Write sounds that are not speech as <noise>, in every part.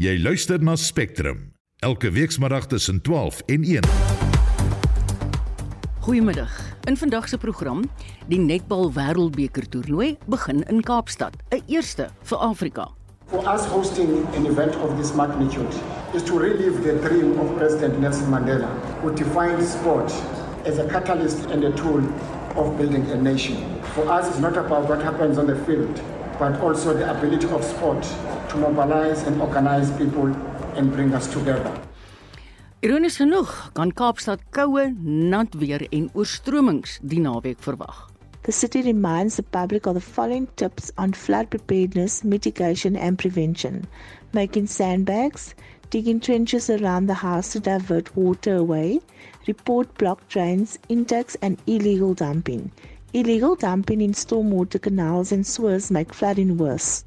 Jy luister na Spectrum elke weekmiddag tussen 12 en 1. Goeiemiddag. In vandag se program, die netbal wêreldbeker toernooi begin in Kaapstad, 'n eerste vir Afrika. For us hosting an event of this magnitude is to relive the dream of President Nelson Mandela, who defined sport as a catalyst and a tool of building a nation. For us, it's not about what happens on the field, but also the ability of sport to mobilize and organize people and bring us together. Ironies genoeg, kan Kaapstad koue, nat weer en oorstromings die naweek verwag. The city reminds the public of the following tips on flood preparedness, mitigation, and prevention making sandbags, digging trenches around the house to divert water away, report blocked drains, intakes, and illegal dumping. Illegal dumping in stormwater canals and sewers make flooding worse.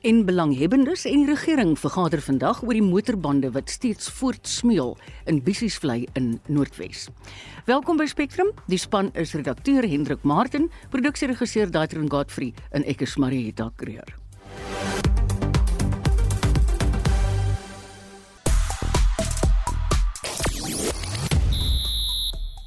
En belanghebbendes en die regering vergader vandag oor die motorbande wat steeds voortsmeel in Bissiesvlei in Noordwes. Welkom by Spectrum. Die span is redakteur Hendrik Martin, produksieregisseur Daitron Godfrey en ek is Marieta Kreer.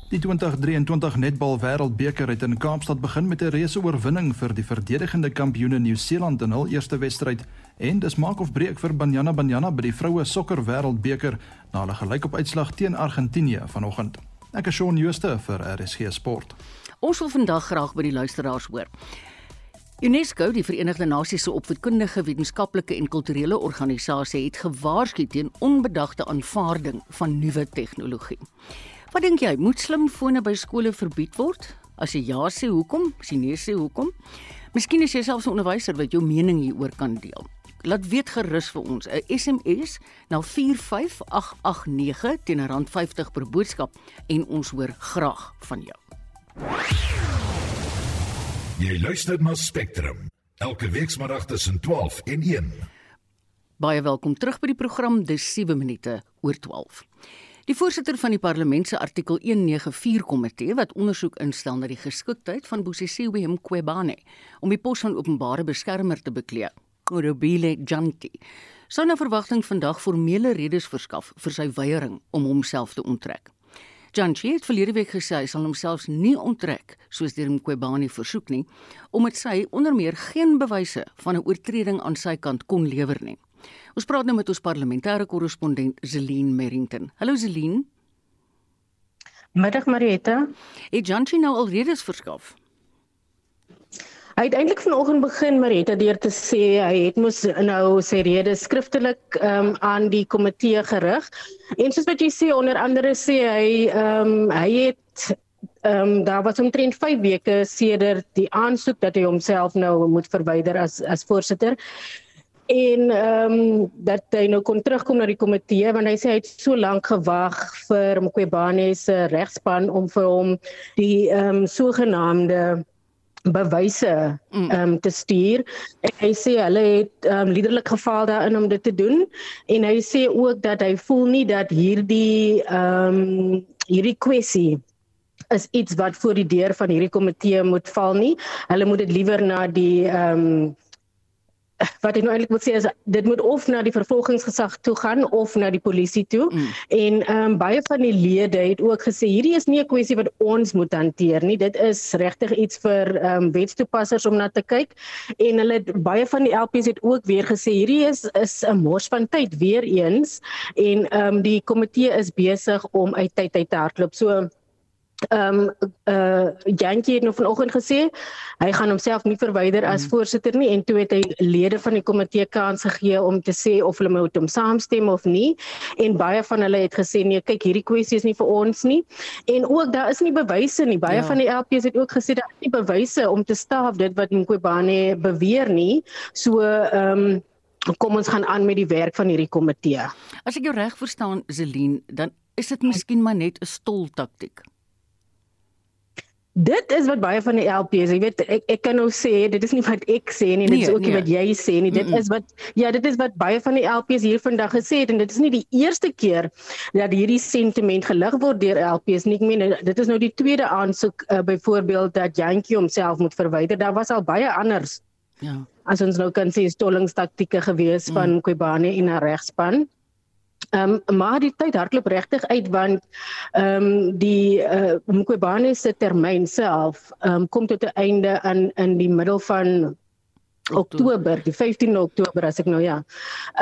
Die 2023 netbal wêreldbeker het in Kaapstad begin met 'n reuse oorwinning vir die verdedigende kampioene Nieu-Seeland in hul eerste wedstryd en dis maak of breek vir Banyana Banyana by die vroue sokker wêreldbeker na hulle gelykop uitslag teen Argentinië vanoggend. Ek is Shaun Jooste vir RSG Sport. Ons wil vandag graag by die luisteraars hoor. UNESCO, die Verenigde Nasies se opvoedkundige, wetenskaplike en kulturele organisasie, het gewaarsku teen onbedagte aanvaarding van nuwe tegnologie. Wat dink jy, moet slimfone by skole verbied word? As jy ja sê, hoekom? As jy nee sê, hoekom? Miskien is jy selfs 'n onderwyser wat jou mening hieroor kan deel. Laat weet gerus vir ons 'n SMS na 45889 teen R50 per boodskap en ons hoor graag van jou. Jy luister na Spectrum elke weekmiddag tussen 12 en 1. Baie welkom terug by die program Dis 7 minute oor 12. Die voorsitter van die parlement se artikel 194 komitee wat ondersoek instel na die geskiktheid van Bosisiwe Mqwebane om die pos van openbare beskermer te beklee, Korobile Janti, sou na verwagting vandag formele redes verskaf vir sy weiering om homself te onttrek. Janti het verlede week gesê hy sal homself nie onttrek soos deur Mqwebane versoek nie, omdat sy onder meer geen bewyse van 'n oortreding aan sy kant kon lewer nie. Ons praat nou met ons parlementêre korrespondent Zelin Merrington. Hallo Zelin. Middag Marietta. Het Janchi nou al redes verskaf? Hy het eintlik vanoggend begin Marietta deur te sê hy het mos nou sy redes skriftelik um, aan die komitee gerig. En soos wat jy sê onder andere sê hy ehm um, hy het ehm um, daar was omtrent 5 weke sedert die aansoek dat hy homself nou moet verwyder as as voorsitter en ehm um, dat hy nou kon terugkom na die komitee want hy sê hy het so lank gewag vir Mqwebane se regspan om vir hom die ehm um, sogenaamde bewyse mm. ehm um, te stuur. En hy sê hulle het ehm um, liderlik gefaal daarin om dit te doen en hy sê ook dat hy voel nie dat hierdie ehm um, hierdie kwessie is iets wat voor die deur van hierdie komitee moet val nie. Hulle moet dit liewer na die ehm um, wat ek nou eintlik moet sê is dit moet of na die vervolgingsgesag toe gaan of na die polisie toe. Mm. En ehm um, baie van die lede het ook gesê hierdie is nie 'n kwessie wat ons moet hanteer nie. Dit is regtig iets vir ehm um, wetstoepassers om na te kyk. En hulle baie van die LPs het ook weer gesê hierdie is is 'n mors van tyd weer eens en ehm um, die komitee is besig om uit tyd uit te hardloop. So Ehm um, uh Jantjie het nou vanoggend gesê hy gaan homself nie verwyder as mm. voorsitter nie en toe het hy lede van die komitee kans gegee om te sê of hulle moet hom saamstem of nie. En baie van hulle het gesê nee kyk hierdie kwessie is nie vir ons nie. En ook daar is nie bewyse nie. Baie ja. van die LPs het ook gesê daar is nie bewyse om te staaf dit wat Nkwebane beweer nie. So ehm um, kom ons gaan aan met die werk van hierdie komitee. As ek jou reg verstaan Zelin dan is dit miskien maar net 'n stol taktik Dit is wat baie van die LPs, jy weet, ek ek kan nou sê dit is nie wat ek sê nie, dit nee, is ook nie nee. wat jy sê nie. Dit mm -mm. is wat ja, dit is wat baie van die LPs hier vandag gesê het en dit is nie die eerste keer dat hierdie sentiment gelig word deur LPs nie. Ek meen dit is nou die tweede aansoek uh, byvoorbeeld dat Jantjie homself moet verwyder. Daar was al baie anders. Ja. as ons nou kan sê stollingstaktieke gewees van mm. Kobane en haar regspan. Ehm um, maar die tyd hardloop regtig uit want ehm um, die uh, Mqobane se termyn self ehm um, kom tot 'n einde in in die middel van Oktober, die 15 Oktober as ek nou ja.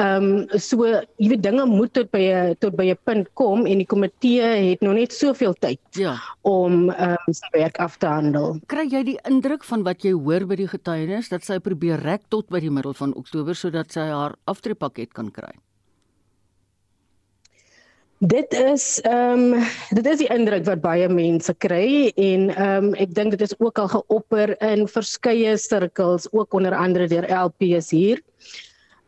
Ehm um, so jy weet dinge moet tot by 'n tot by 'n punt kom en die komitee het nog net soveel tyd ja. om ehm um, sy werk af te handel. Kry jy die indruk van wat jy hoor by die getuienis dat sy probeer rek tot by die middel van Oktober sodat sy haar aftreepakket kan kry? Dit is ehm um, dit is die indruk wat baie mense kry en ehm um, ek dink dit is ook al geopper in verskeie sirkels ook onder andere deur LPS hier.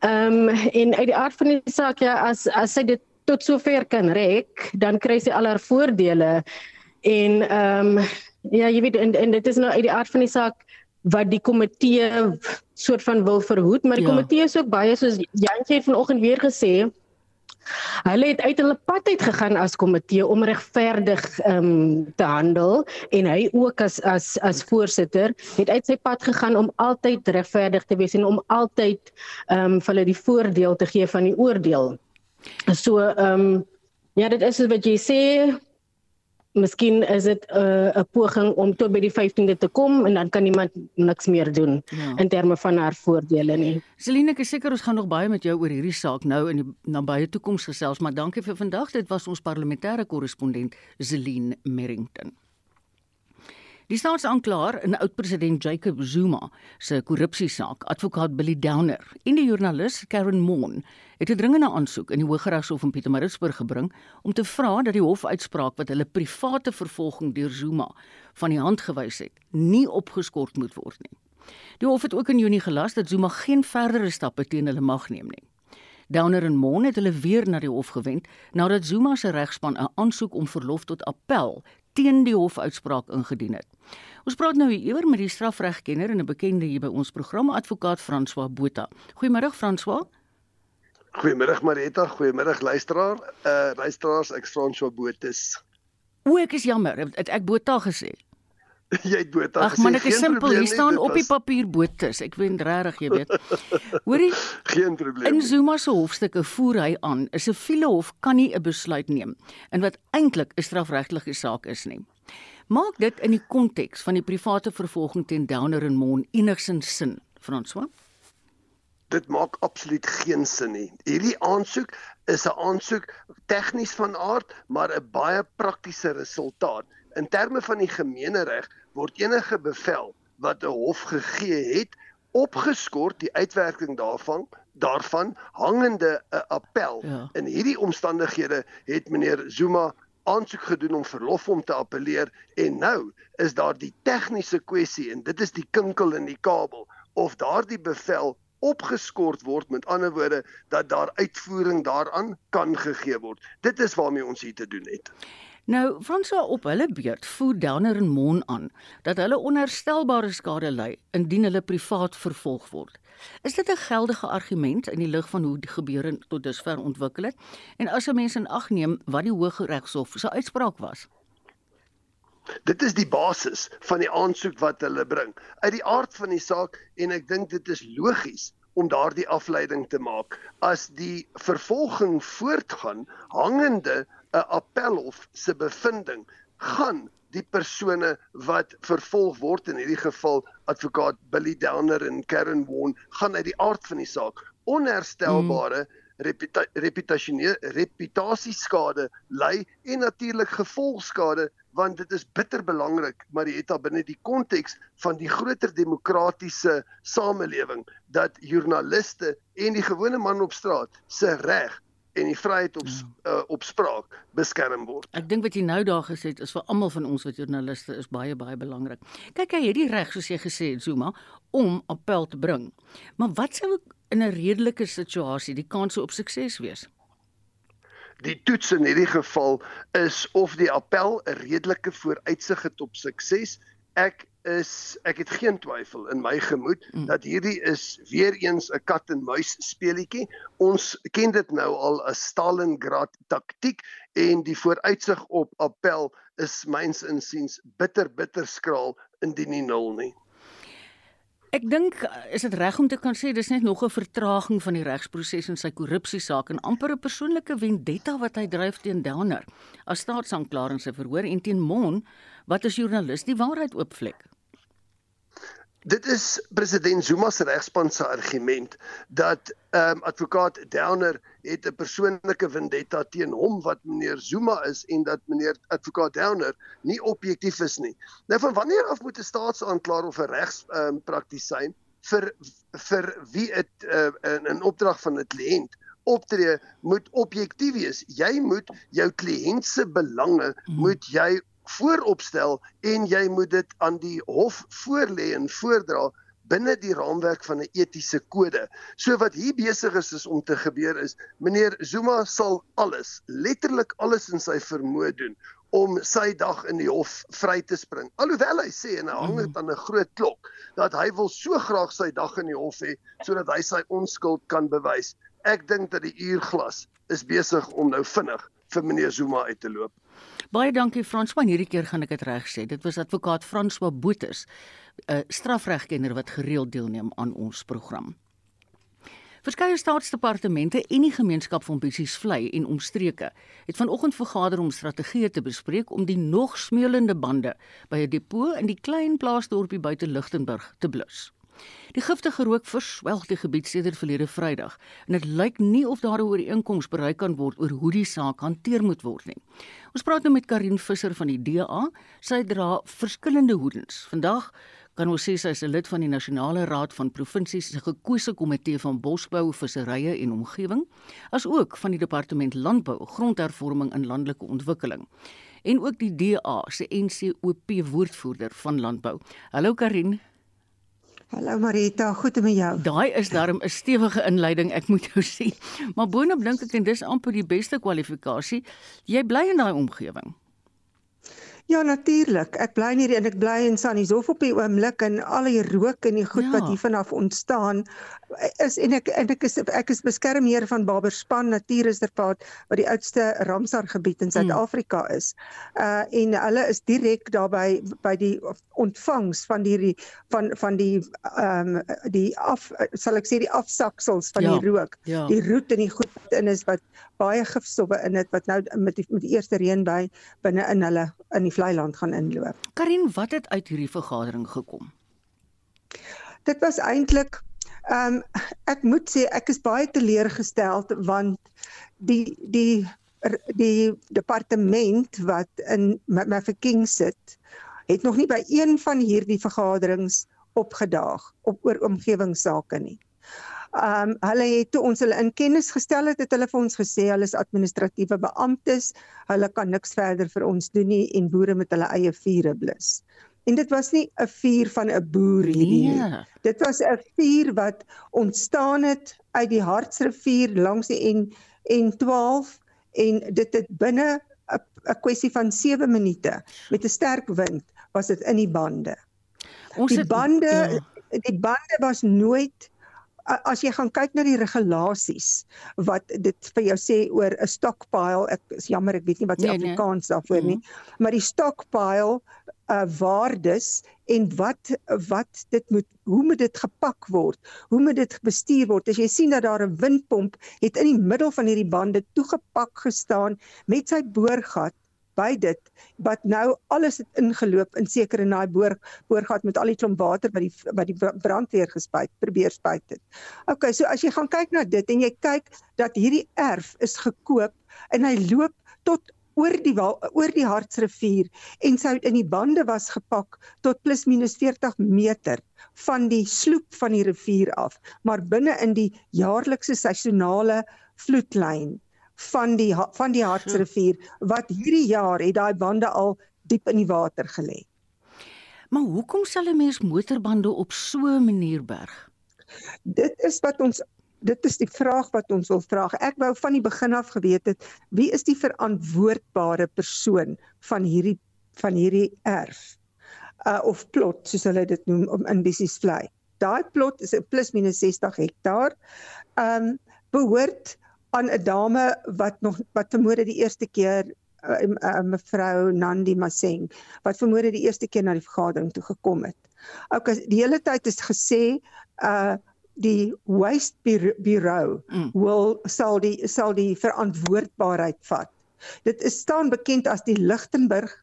Ehm um, en uit die aard van die saak ja as as sy dit tot sover kan rek, dan kry sy al haar voordele en ehm um, ja, jy weet en, en dit is nou uit die aard van die saak wat die komitee soort van wil verhoed, maar die ja. komitee is ook baie soos Jantjie het vanoggend weer gesê Hulle het uit hulle pad uit gegaan as komitee om regverdig ehm um, te handel en hy ook as as as voorsitter het uit sy pad gegaan om altyd regverdig te wees en om altyd ehm um, vir hulle die voordeel te gee van die oordeel. So ehm um, ja, dit is wat jy sê, Miskien is dit 'n uh, 'n poging om tot by die 15de te kom en dan kan iemand niks meer doen ja. in terme van haar voordele nie. Celine, ek is seker ons gaan nog baie met jou oor hierdie saak nou in die nabye toekoms gesels, maar dankie vir vandag. Dit was ons parlementêre korrespondent Celine Merrington. Die staatsaanklaer in oud-president Jacob Zuma se korrupsiesaak, advokaat Billy Downer en die joernalis Karen Moon het 'n dringende aansoek in die Hooggeregshof in Pietermaritzburg gebring om te vra dat die hofuitspraak wat hulle private vervolging deur Zuma van die hand gewys het, nie opgeskort moet word nie. Die hof het ook in Junie gelas dat Zuma geen verdere stappe teen hulle mag neem nie. Downer en Moon het hulle weer na die hof gewend nadat Zuma se regspan 'n aansoek om verlof tot appel teen die hofuitspraak ingedien het. Ons praat nou hieroor met die strafregkenner en 'n bekende hier by ons program, advokaat François Botha. Goeiemôre François. Goeiemôre Marita, goeiemôre luisteraar. Uh luisteraars, ek François Botha. O, ek is jammer, het ek Botha gesê? <laughs> jy het Botha gesê. Ag man, ek is simpel, hier staan op die papier Botha. Ek weet regtig, jy weet. <laughs> Hoorie? Geen probleem. In Zuma se hofstukke voer hy aan, 'n siviele hof kan nie 'n besluit neem in wat eintlik 'n strafregtelike saak is nie. Maak dit in die konteks van die private vervolging teen Downer en Mon enigsins sin, François? Dit maak absoluut geen sin nie. Hierdie aansoek is 'n aansoek tegnies van aard, maar 'n baie praktiese resultaat. In terme van die gemeenereg word enige bevel wat 'n hof gegee het, opgeskort die uitwerking daarvan daarvan hangende 'n appel. Ja. In hierdie omstandighede het meneer Zuma aansoek gedoen om verlof om te appeleer en nou is daar die tegniese kwessie en dit is die kinkel in die kabel of daardie bevel opgeskort word met ander woorde dat daar uitvoering daaraan kan gegee word. Dit is waarmee ons hier te doen het. Nou, Fransa op hulle beurt voer Downer en Mon aan dat hulle onherstelbare skade ly indien hulle privaat vervolg word. Is dit 'n geldige argument in die lig van hoe die gebeure tot dusver ontwikkel het? En as 'n mens in ag neem wat die Hooggeregshof se uitspraak was? Dit is die basis van die aansoek wat hulle bring. Uit die aard van die saak en ek dink dit is logies om daardie afleiding te maak as die vervolging voortgaan hangende 'n appelhof se bevinding gaan die persone wat vervolg word in hierdie geval advokaat Billy Downer en Karen Warren gaan uit die aard van die saak onherstelbare mm. reputa reputasionele reputasieskade ly en natuurlik gevolgskade want dit is bitter belangrik Marietta binne die konteks van die groter demokratiese samelewing dat joernaliste en die gewone man op straat se reg en die vryheid op ja. uh, op spraak beskerm word. Ek dink wat jy nou daar gesê het is vir almal van ons wat joernaliste is baie baie belangrik. Kyk hy het die reg soos jy gesê het Zuma om appel te bring. Maar wat sou in 'n redelike situasie die kans op sukses wees? Die toets in hierdie geval is of die appel 'n redelike vooruitsig het op sukses. Ek is ek het geen twyfel in my gemoed mm. dat hierdie is weer eens 'n kat en muis speletjie. Ons ken dit nou al as Stalingrad taktiek en die vooruitsig op appel is myns insiens bitter bitter skraal indien nie nul nie. Ek dink is dit reg om te kan sê dis net nog 'n vertraging van die regsproses in sy korrupsiesaak en amper 'n persoonlike vendetta wat hy dryf teen Downer as staatsanklaer in sy verhoor en teen Mon wat as joernalis die waarheid oopvlek. Dit is president Zuma se regspan se argument dat ehm um, advokaat Downer het 'n persoonlike vendetta teen hom wat meneer Zuma is en dat meneer advokaat Downer nie objektief is nie. Nou van wanneer af moet 'n staatsaanklaer of 'n regs ehm um, praktisyn vir vir wie dit uh, in 'n opdrag van 'n kliënt optree moet objektief wees. Jy moet jou kliënt se belange hmm. moet jy vooropstel en jy moet dit aan die hof voorlê en voordra binne die raamwerk van 'n etiese kode. So wat hier besig is, is om te gebeur is meneer Zuma sal alles, letterlik alles in sy vermoë doen om sy dag in die hof vry te spring. Alhoewel hy sê en hy hang dit aan 'n groot klok dat hy wil so graag sy dag in die hof hê sodat hy sy onskuld kan bewys. Ek dink dat die uurglas is besig om nou vinnig vir meneer Zuma uit te loop. Baie dankie François, hierdie keer gaan ek dit reg sê. Dit was advokaat François Botes, 'n strafregkenner wat gereeld deelneem aan ons program. Verskeie staatsdepartemente en die gemeenskap van Bissies Vlei en omstreke het vanoggend vergader om strategieë te bespreek om die nog smeulende bande by 'n depo in die klein plaasdorpie buite Lichtenburg te blus. Die giftige rook verswelg die gebied sedert verlede Vrydag en dit lyk nie of daar 'n ooreenkoms bereik kan word oor hoe die saak hanteer moet word nie. Ons praat nou met Karin Visser van die DA. Sy dra verskillende hoedens. Vandag kan ons sê sy is 'n lid van die Nasionale Raad van Provinsies se gekose komitee van bosbou, visserye en omgewing, asook van die Departement Landbou, Grondhervorming en Landelike Ontwikkeling en ook die DA se NCOP woordvoerder van landbou. Hallo Karin. Hallo Marita, goed met jou. Daai is darm 'n stewige inleiding, ek moet jou <laughs> sê. Maar boonop dink ek en dis amper die beste kwalifikasie. Jy bly in daai omgewing. Ja natuurlik. Ek bly hier en ek bly in Sannieshof op die oomblik en al die rook en die goed ja. wat hier vanaf ontstaan is en ek en ek is ek is beskermheer van Barberspan Natuurreservaat wat die oudste Ramsar gebied in Suid-Afrika hmm. is. Uh en hulle is direk daarby by die ontvangs van die van van die ehm um, die af sal ek sê die afsaksels van ja. die rook. Ja. Die roet en die goed in is wat baie gifstowwe in dit wat nou met die, met die eerste reën by binne in hulle in die vlei land gaan inloop. Karin, wat het uit hierdie vergadering gekom? Dit was eintlik ehm um, ek moet sê ek is baie teleurgesteld want die die die departement wat in Mafeking sit het nog nie by een van hierdie vergaderings opgedaag op oor omgewingsake nie. Ehm um, hulle het toe ons hulle in kennis gestel het, het hulle vir ons gesê hulle is administratiewe beamptes, hulle kan niks verder vir ons doen nie en boere met hulle eie vure blus. En dit was nie 'n vuur van 'n boer hierdie nie. Nee. Dit was 'n vuur wat ontstaan het uit die Hartsrivier langs die N N12 en dit het binne 'n kwessie van 7 minute met 'n sterk wind was dit in die bande. Ons die bande het, ja. die bande was nooit as jy gaan kyk na die regulasies wat dit vir jou sê oor 'n stockpile ek is jammer ek weet nie wat se nee, nee. Afrikaans nee. daarvoor nie mm. maar die stockpile uh waardes en wat wat dit moet hoe moet dit gepak word hoe moet dit bestuur word as jy sien dat daar 'n windpomp het in die middel van hierdie bande toegepak gestaan met sy boorgat by dit wat nou alles het ingeloop in seker in daai boor boorgat met al die klomp water wat die wat die brandweer gespuit probeer spuit het. Okay, so as jy gaan kyk na dit en jy kyk dat hierdie erf is gekoop en hy loop tot oor die oor die Hartsrivier en sy in die bande was gepak tot plus minus 40 meter van die sloep van die rivier af, maar binne in die jaarlikse seisonale vloedlyn van die van die Hartsrivier wat hierdie jaar het daai bande al diep in die water gelê. Maar hoekom sal 'n mens motorbande op so 'n manier berg? Dit is wat ons dit is die vraag wat ons wil vra. Ek wou van die begin af geweet het wie is die verantwoordbare persoon van hierdie van hierdie erf uh, of plot soos hulle dit noem om in Bissies Vlei. Daai plot is 'n plus minus 60 hektaar. Ehm um, behoort aan 'n dame wat nog wat vermoede die eerste keer uh, uh, mevrou Nandi Maseng wat vermoede die eerste keer na die vergadering toe gekom het. Okay, die hele tyd is gesê uh die waste bureau mm. wil sal die sal die verantwoordbaarheid vat. Dit is staan bekend as die Lichtenburg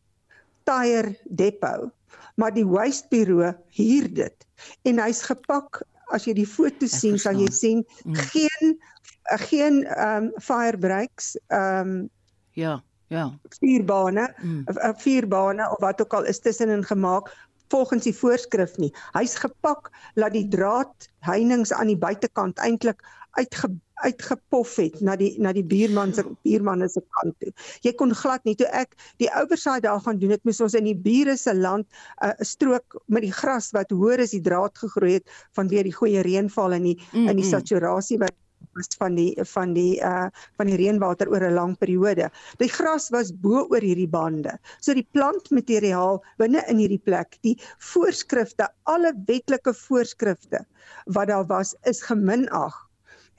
Tire Depot, maar die waste bureau huur dit en hy's gepak as jy die foto sien sal jy sien mm. geen geen ehm um, fire breaks ehm um, ja ja vuurbane mm. vuurbane of wat ook al is tussenin gemaak volgens die voorskrif nie. Hy's gepak dat die draad heininge aan die buitekant eintlik uitge uitgepof het na die na die buurman se buurman se kant toe. Jy kon glad nie toe ek die oversight daar gaan doen het moes ons in die bure se land 'n uh, strook met die gras wat hoër as die draad gegroei het vanweer die goeie reënval in die mm -mm. in die saturasie wat was van die van die uh van die reënwater oor 'n lang periode. Die gras was bo oor hierdie bande. So die plantmateriaal binne in hierdie plek, die voorskrifte, alle wetlike voorskrifte wat daar was is geminag.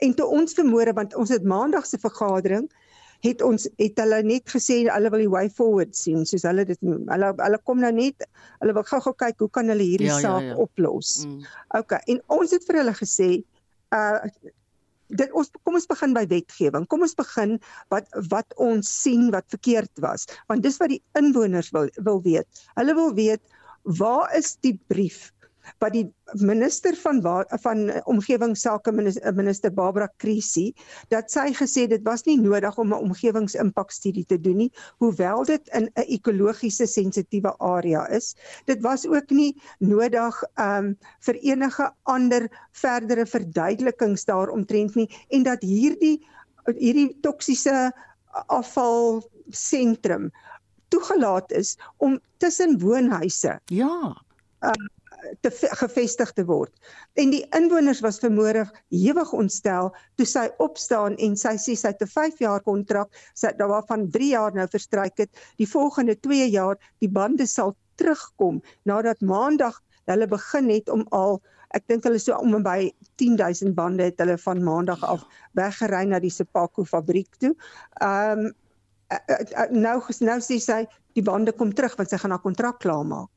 En toe ons vermoere want ons het maandag se vergadering het ons het hulle net gesê hulle wil die way forward sien soos hulle dit noem. Hulle hulle kom nou net hulle wil gou-gou kyk hoe kan hulle hierdie ja, saak ja, ja. oplos. Mm. OK, en ons het vir hulle gesê uh dit ons kom ons begin by wetgewing. Kom ons begin wat wat ons sien wat verkeerd was. Want dis wat die inwoners wil wil weet. Hulle wil weet waar is die brief wat die minister van van omgewingsake minister, minister Barbara Krisi dat sy gesê dit was nie nodig om 'n omgewingsimpakstudie te doen nie hoewel dit in 'n ekologiese sensitiewe area is. Dit was ook nie nodig um, vir enige ander verdere verduidelikings daaromtrent nie en dat hierdie hierdie toksiese afval sentrum toegelaat is om tussen woonhuise ja. Uh, te gevestig te word. En die inwoners was vermoedig hewig ontstel toe sy opstaan en sy sê sy het 'n 5 jaar kontrak, sy daar waarvan 3 jaar nou verstryk het. Die volgende 2 jaar die bande sal terugkom nadat maandag hulle begin het om al ek dink hulle so om en by 10000 bande het hulle van maandag af weggery na die Sepako fabriek toe. Ehm um, nou nou sê sy die bande kom terug want sy gaan haar kontrak klaarmaak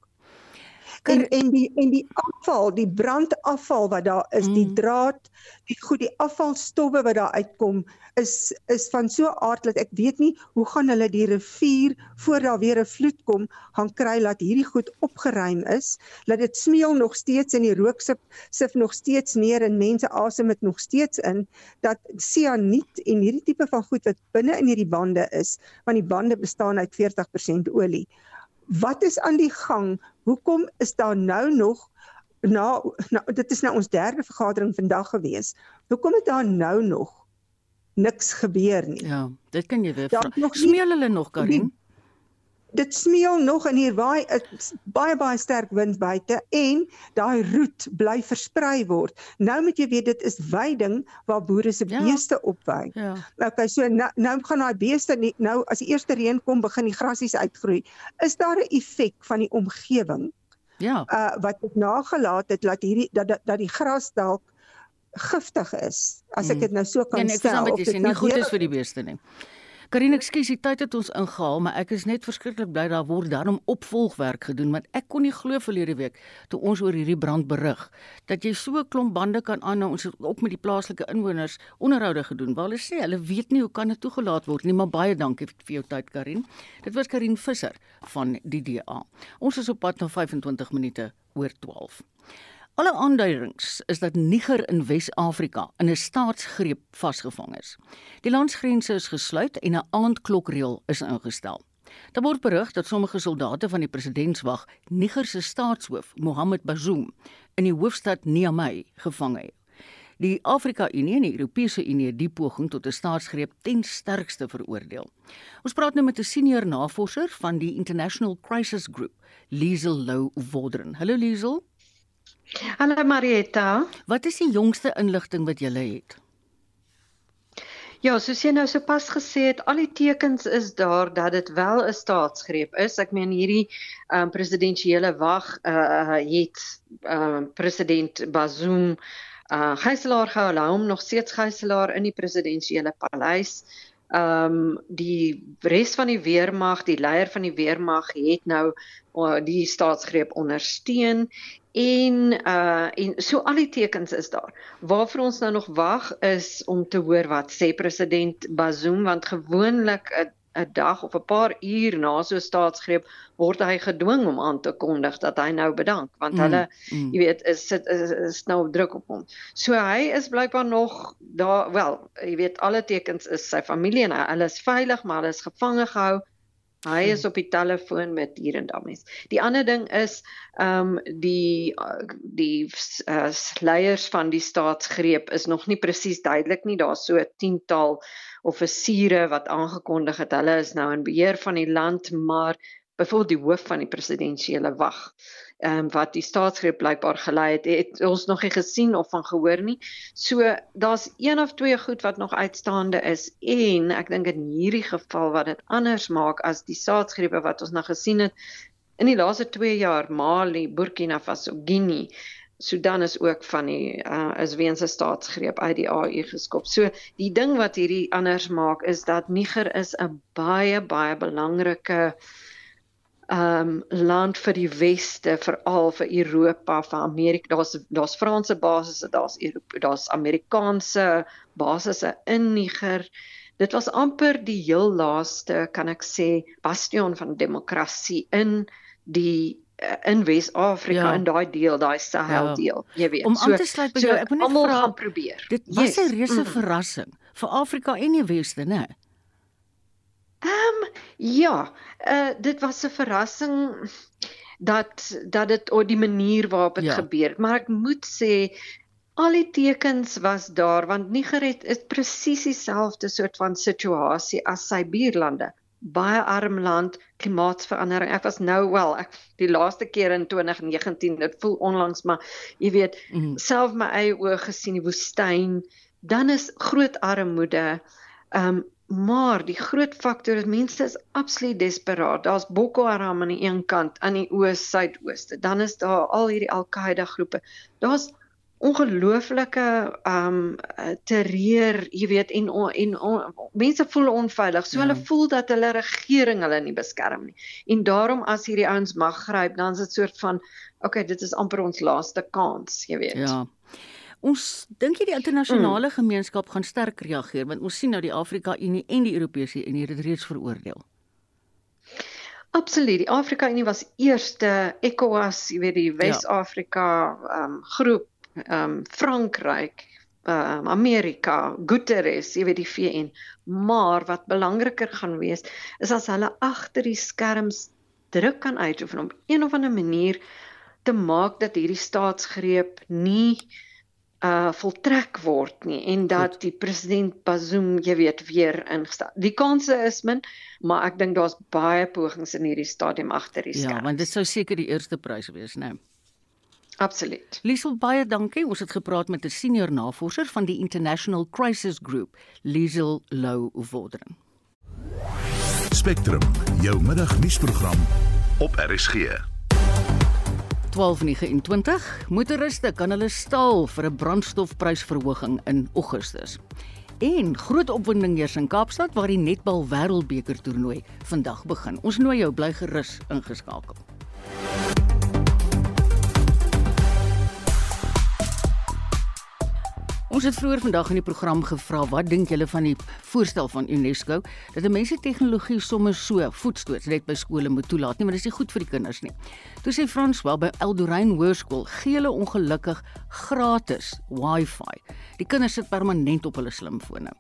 en en die en die afval, die brandafval wat daar is, mm. die draad, die goed, die afvalstowwe wat daar uitkom is is van so aard dat ek weet nie hoe gaan hulle die rivier voor daar weer 'n vloed kom gaan kry dat hierdie goed opgeruim is, dat dit smeul nog steeds in die rook sif sif nog steeds neer en mense asem dit nog steeds in dat sianiet en hierdie tipe van goed wat binne in hierdie bande is, want die bande bestaan uit 40% olie wat is aan die gang? Hoekom is daar nou nog na, na dit is nou ons derde vergadering vandag gewees. Hoekom het daar nou nog niks gebeur nie? Ja, dit kan jy weer vra. Smeel hulle nog Karin? Dit smeul nog in hier waai 'n baie baie sterk wind buite en daai roet bly versprei word. Nou moet jy weet dit is weiding waar boere se ja. beeste opwy. Ja. Okay, so nou, nou gaan daai beeste nie, nou as die eerste reën kom begin die grasies uitgroei. Is daar 'n effek van die omgewing? Ja. Uh wat het nagelaat het dat hierdie dat dat, dat die gras dalk giftig is. As ek mm. dit nou so kan ja, nee, stel of dit nie goed is vir die beeste nie. Karin, ekskuus, die tyd het ons ingehaal, maar ek is net verskriklik bly daar word daarom opvolgwerk gedoen want ek kon nie glo verlede week toe ons oor hierdie brand berig dat jy so 'n klomp bande kan aanhou ons het ook met die plaaslike inwoners onderhoude gedoen waar hulle sê hulle weet nie hoe kan dit toegelaat word nie, maar baie dankie vir jou tyd Karin. Dit was Karin Visser van die DA. Ons is op pad na 25 minute oor 12. Alle aanduidings is dat Niger in Wes-Afrika in 'n staatsgreep vasgevang is. Die landsgrense is gesluit en 'n aandklokreël is ingestel. Daar word berig dat sommige soldate van die presidentswag Niger se staatshoof, Mohamed Bazoum, in die hoofstad Niamey gevang het. Die Afrika Unie en die Europese Unie het die poging tot 'n staatsgreep ten sterkste veroordeel. Ons praat nou met 'n senior navorser van die International Crisis Group, Liesel Lou Wodren. Hallo Liesel. Hallo Marietta. Wat is die jongste inligting wat jy het? Ja, soos jy nou sopas gesê het, al die tekens is daar dat dit wel 'n staatsgreep is. Ek meen hierdie ehm um, presidentsiële wag uh het ehm um, president Bazoum uh gijslaar gehou, hom nog steeds gijslaar in die presidentsiële paleis ehm um, die res van die weermag, die leier van die weermag het nou uh, die staatsgreep ondersteun En uh en so al die tekens is daar. Waarvoor ons nou nog wag is om te hoor wat sê president Bazoum want gewoonlik 'n 'n dag of 'n paar uur na so 'n staatsgreep word hy gedwing om aan te kondig dat hy nou bedank want mm, hulle mm. jy weet is sit is, is nou druk op hom. So hy is blykbaar nog daar wel, jy weet alle tekens is sy familie en hulle is veilig maar hulle is gevange gehou Hy is op die telefoon met hier en daar mens. Die ander ding is ehm um, die die uh, leiers van die staatsgreep is nog nie presies duidelik nie. Daar's so 'n tiental offisiere wat aangekondig het hulle is nou in beheer van die land, maar byvoorbeeld die hoof van die presidensiële wag ehm um, wat die staatsgreep blykbaar gelei het, het ons nog nie gesien of van gehoor nie. So daar's een of twee goed wat nog uitstaande is en ek dink in hierdie geval wat dit anders maak as die staatsgrepe wat ons nou gesien het in die laaste 2 jaar Mali, Burkina Faso, Guinea Sudan is ook van die uh, is weens 'n staatsgreep uit die AU geskop. So die ding wat hierdie anders maak is dat Niger is 'n baie baie belangrike uh um land vir die weste veral vir Europa vir Amerika daar's daar's Franse basisse daar's daar's Amerikaanse basisse in Niger dit was amper die heel laaste kan ek sê bastion van demokrasie in die eh, in Wes-Afrika ja. in daai deel daai Sahel ja. deel jy weet om so, aan te sluit by so, jou ek moet net vra probeer dit was 'n yes. reuse mm. verrassing vir Afrika en die weste nê Ehm um, ja, uh dit was 'n verrassing dat dat dit op die manier waarop dit ja. gebeur, maar ek moet sê al die tekens was daar want Niger het is presies dieselfde soort van situasie as sy buurlande. Baie arm land, klimaatsverandering. Ek was nou wel, ek die laaste keer in 2019, dit voel onlangs, maar jy weet, mm -hmm. self my eie oë gesien die woestyn, dan is groot armoede. Ehm um, Maar die groot faktor is mense is absoluut desperaat. Daar's Boko Haram aan die een kant, aan die oos-suidooste. Dan is daar al hierdie Al-Qaeda groepe. Daar's ongelooflike um terreur, jy weet, en en, en mense voel onveilig. So ja. hulle voel dat hulle regering hulle nie beskerm nie. En daarom as hierdie ouens mag gryp, dan is dit soort van okay, dit is amper ons laaste kans, jy weet. Ja. Ons dink jy die internasionale mm. gemeenskap gaan sterk reageer want ons sien nou die Afrika Unie en die Europese Unie het dit reeds veroordeel. Absoluut. Die Afrika Unie was eerste ECOWAS, jy weet die Wes-Afrika ja. um, groep, um, Frankryk, um, Amerika, Guterres, jy weet die VN. Maar wat belangriker gaan wees is as hulle agter die skerms druk kan uitoefen op een of ander manier te maak dat hierdie staatsgreep nie uh voltrek word nie en dat Goed. die president Bazoum jy weet weer ingestel. Die kanse is min, maar ek dink daar's baie pogings in hierdie stadium agter die skerm. Ja, want dit sou seker die eerste prys wees, né? Nee. Absoluut. Liesel baie dankie. Ons het gepraat met 'n senior navorser van die International Crisis Group, Liesel Lou Vorderen. Spectrum, jou middagnuusprogram op RSG. 12:29 Motoriste kan hulle staal vir 'n brandstofprysverhoging in Augustus. En groot opwinding heers in Kaapstad waar die netbal wêreldbeker toernooi vandag begin. Ons nooi jou bly gerus ingeskakel. Ons het vroeër vandag in die program gevra wat dink julle van die voorstel van UNESCO dat mense tegnologie sommer so voetstoots net by skole moet toelaat nie, maar dit is nie goed vir die kinders nie. Toe sê Frans wel by Eldorain Hoërskool gee hulle ongelukkig gratis Wi-Fi. Die kinders sit permanent op hulle slimfone.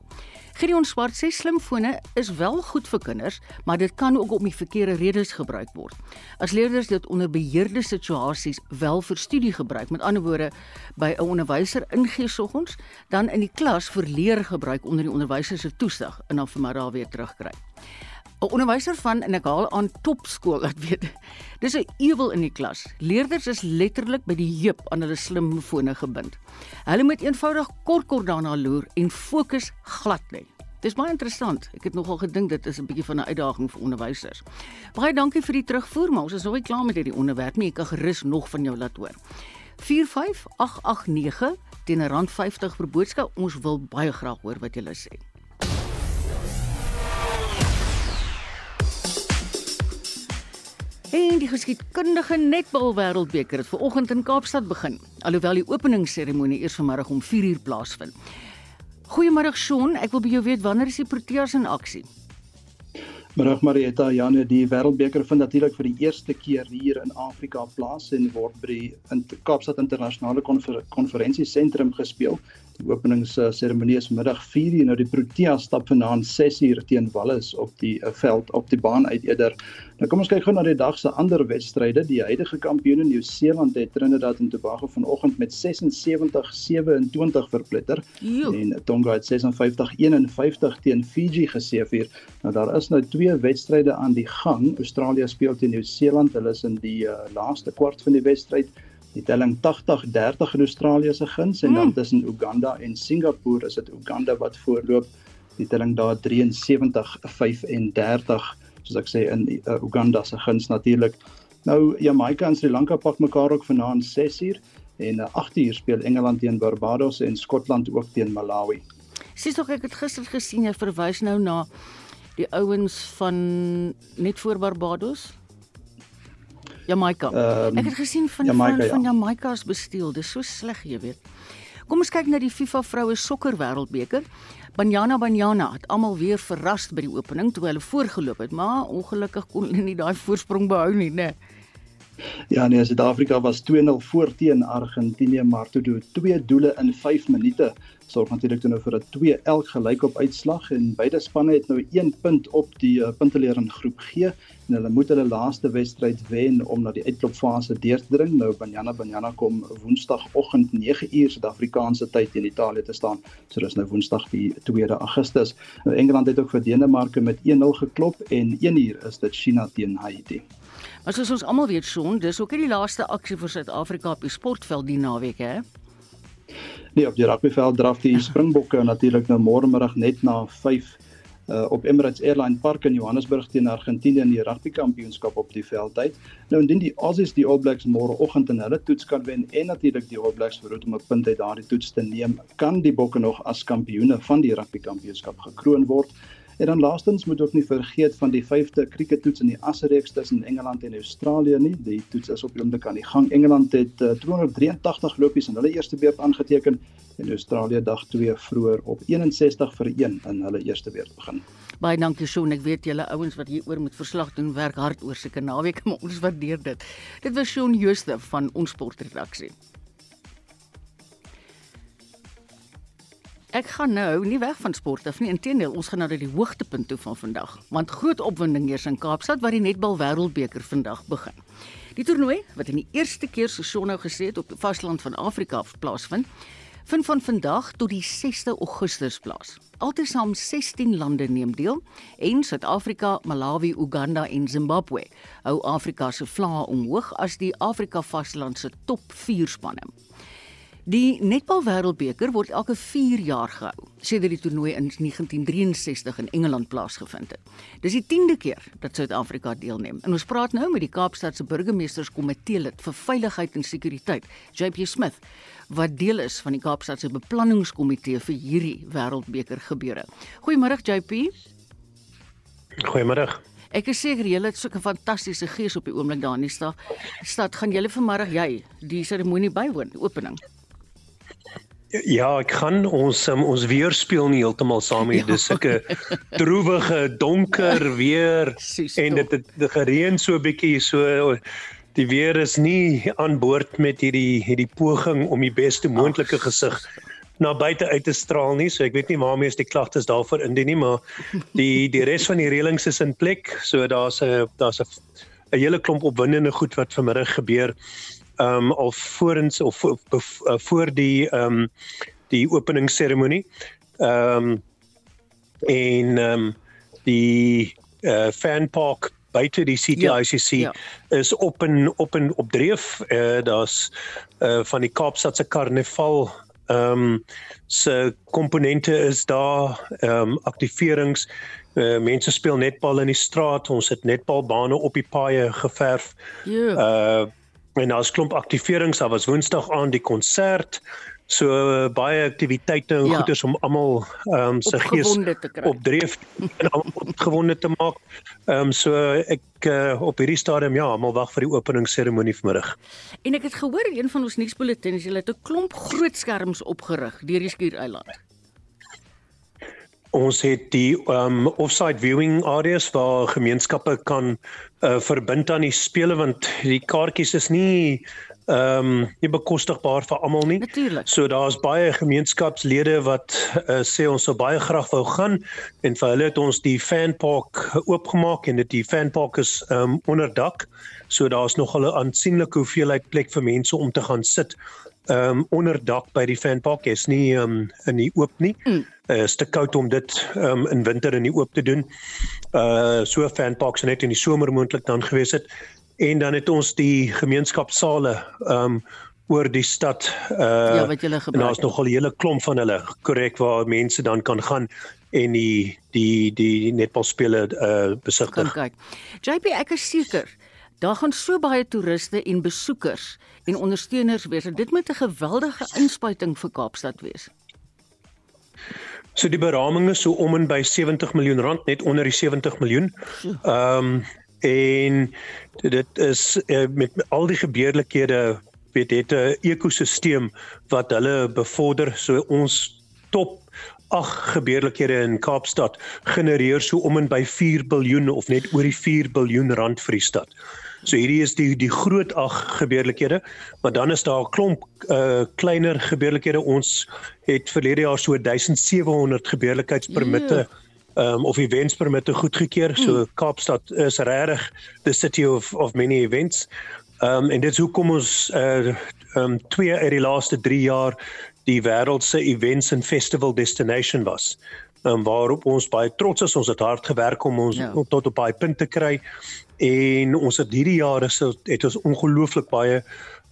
Gideon Swart sê slimfone is wel goed vir kinders, maar dit kan ook om die verkeerde redes gebruik word. As leerders dit onder beheerde situasies wel vir studie gebruik, met ander woorde by 'n onderwyser ingee soggens, dan in die klas vir leer gebruik onder die onderwyser se toesig en dan vir middag weer terugkry. 'n Onderwyser van en ek haal aan topskool, ek weet. Dis 'n ewel in die klas. Leerders is letterlik by die heup aan hulle slimfone gebind. Hulle moet eenvoudig kort kort daarna loer en fokus glad lê. Dis baie interessant. Ek het nogal gedink dit is 'n bietjie van 'n uitdaging vir onderwysers. Baie dankie vir die terugvoer, maar ons is nog nie klaar met hierdie onderwerp nie. Ek kan gerus nog van jou laat hoor. 45889 teen R50 per boodskap. Ons wil baie graag hoor wat julle sê. En die geskiedkundige netbal wêreldbeker het vanoggend in Kaapstad begin, alhoewel die openingsseremonie eers vanmiddag om 4uur plaasvind. Goeiemôre Shaun, ek wil by jou weet wanneer is die Proteas in aksie? Middag Marietta, Janne, die Wêreldbeker vind natuurlik vir die eerste keer hier in Afrika plaas en word by die in Kaapstad Internasionale Konfer Konferensiesentrum gespeel. Die openingsseremonie is middag 4:00 nou die Protea stap vanaand 6:00 teen Wallis op die uh, veld op die baan uit eerder. Nou kom ons kyk gou na die dag se ander wedstryde. Die huidige kampioene Nieu-Seeland het Trinidad en Tobago vanoggend met 76-27 verpletter en Tonga het 56-51 teen Fiji geseëvier. Nou daar is nou twee wedstryde aan die gang. Australië speel teen Nieu-Seeland. Hulle is in die uh, laaste kwart van die wedstryd. Die telling 80-30 in Australië se guns en dan hmm. tussen Uganda en Singapore is dit Uganda wat voorloop. Die telling daar 73-35 soos ek sê in uh, Uganda se guns natuurlik. Nou Jamaica en Sri Lanka pak mekaar ook vanaand 6uur en uh, 8uur speel Engeland teen Barbados en Skotland ook teen Malawi. Sies tog ek het gister gesien jy verwys nou na die ouens van net voor Barbados. Jamaica. Um, ek het gesien van Jamaica, van, van ja. Jamaica is besteel. Dis so sleg, jy weet. Kom ons kyk na die FIFA vroue sokker wêreldbeker. Banyana Banyana het almal weer verras by die opening toe hulle voorgeloop het, maar ongelukkig kon hulle nie daai voorsprong behou nie, né? Ja, nee, Suid-Afrika was 2-0 voor teen Argentinië, maar toe doen twee doele in 5 minute sorg natuurlik toe nou vir 'n 2 elk gelyk op uitslag en beide spanne het nou 1 punt op die uh, punteleer in groep G en hulle moet hulle laaste wedstryd wen om na die uitklopfase deur te dring. Nou Banyana Banyana kom Woensdagoggend 9uur Suid-Afrikaanse tyd in Italië te staan. So dis nou Woensdag die 2de Augustus. Nou Engeland het ook vir Denemarke met 1-0 geklop en 1uur is dit China teen Haiti. Maar soos ons almal weet, son, dis ook nie die laaste aksie vir Suid-Afrika op die sportveld die naweek hè. Nee, op die rugbyveld draf die <laughs> Springbokke natuurlik nou môre middag net na 5 uh, op Emirates Airline Park in Johannesburg teen Argentinië in die rugby kampioenskap op die veld uit. Nou indien die Aussies die All Blacks môre oggend in hulle toets kan wen en natuurlik die All Blacks verhoed om 'n punt uit daardie toets te neem, kan die Bokke nog as kampioene van die rugby kampioenskap gekroon word. En dan laastens moet ook nie vergeet van die 5de kriekettoets in die asreeks tussen Engeland en Australië nie. Die toets is op die oomblik aan die gang. Engeland het uh, 283 lopies in hulle eerste beurt aangeteken en Australië dag 2 vroeër op 61 vir 1 in hulle eerste beurt begin. Baie dankie Shaun. Ek weet julle ouens wat hier oor moet verslag doen werk hard oor seker naweek, <laughs> maar ons waardeer dit. Dit was Shaun Jooste van ons sportredaksie. Ek gaan nou nie weg van sport af nie. Inteendeel, ons gaan nou na die hoogtepunt toe van vandag, want groot opwinding heers in Kaapstad waar die netbal wêreldbeker vandag begin. Die toernooi, wat in die eerste keer so sonnou gesê het op die vasteland van Afrika plaasvind, vind van vandag tot die 6de Augustus plaas. Altesaam 16 lande neem deel en Suid-Afrika, Malawi, Uganda en Zimbabwe hou Afrika se vlae omhoog as die Afrika vasteland se top 4 spanne. Die netbal wêreldbeker word elke 4 jaar gehou, sedert die toernooi in 1963 in Engeland plaasgevind het. Dis die 10de keer dat Suid-Afrika deelneem. En ons praat nou met die Kaapstadse burgemeesterskomitee lid vir veiligheid en sekuriteit, JP Smith, wat deel is van die Kaapstadse beplanningskomitee vir hierdie wêreldbeker gebeure. Goeiemôre JP. Goeiemôre. Ek is seker julle het so 'n fantastiese gees op die oomblik daar in die stad. Stad gaan julle vanmiddag jy die seremonie bywoon, die opening. Ja, ek kan ons um, ons weer speel nie heeltemal saam nie. Ja. Dis sulke droewige, donker weer en dit het, het gereën so 'n bietjie so die weer is nie aan boord met hierdie hierdie poging om die beste moontlike gesig na buite uit te straal nie. So ek weet nie waarmee is die klagtes daarvoor indien nie, maar die die res van die reëlings is in plek. So daar's 'n daar's 'n 'n hele klomp opwindende goed wat vanmiddag gebeur ehm um, of voorens of voor, uh, voor die ehm um, die openingsseremonie. Ehm um, en ehm um, die uh, fan park buite die CTICC ja, ja. is op en op en op dreef. Uh, Daar's uh, van die Kaapstadse Karnaval ehm um, se komponente is daar ehm um, aktiverings uh, mense speel netbal in die straat ons het netbalbane op die paaie geverf ja. uh En daar's klomp aktiverings. Daar was Woensdag aan die konsert So uh, baie aktiwiteite en ja. goeders om almal ehm um, se gees op dreef en <laughs> opgewonde te maak. Ehm um, so ek uh, op hierdie stadium ja, almal wag vir die openingsseremonie vanmiddag. En ek het gehoor een van ons nuusbulletins, hulle het 'n klomp groot skerms opgerig deur die Skiereiland. Ons het die um offsite viewing areas waar gemeenskappe kan uh, verbind aan die spele want die kaartjies is nie ehm um, nie bekostigbaar vir almal nie. Natuurlik. So daar's baie gemeenskapslede wat uh, sê ons sou baie graag wou gaan en vir hulle het ons die fan park oopgemaak en dit die fan park is ehm um, onder dak. So daar's nog 'n aansienlike hoeveelheid plek vir mense om te gaan sit ehm um, onder dak by die fan park. Is nie ehm um, in die oop nie. Mm. Uh, is te koud om dit ehm um, in winter in die oop te doen. Uh so fan parks net in die somer moontlik dan gewees het en dan het ons die gemeenskapsale um oor die stad uh ja, wat julle gebruik. Daar's nog 'n hele klomp van hulle korrek waar mense dan kan gaan en die die die netbalspele uh besigtig. Kan kyk. JP ek is seker daar gaan so baie toeriste en besoekers en ondersteuners wees. Dit moet 'n geweldige inspuiting vir Kaapstad wees. So die beraming is so om en by 70 miljoen rand net onder die 70 miljoen. Ehm um, en dit is uh, met al die gebeurlikhede weet dit 'n ekosisteem wat hulle bevorder so ons top ag gebeurlikhede in Kaapstad genereer so om en by 4 biljoen of net oor die 4 biljoen rand vir die stad. So hierdie is die die groot ag gebeurlikhede, maar dan is daar 'n klomp uh kleiner gebeurlikhede. Ons het verlede jaar so 1700 gebeurlikheidspermitte yeah um, of events permitte goedgekeur. So mm. Kaapstad is regtig the city of of many events. Um, en dit is hoekom ons uh um twee uit die laaste 3 jaar die wêreld se events and festival destination was. Um, waarop ons baie trots is. Ons het hard gewerk om ons ja. tot op baie punte te kry en ons het hierdie jaar is het ons ongelooflik baie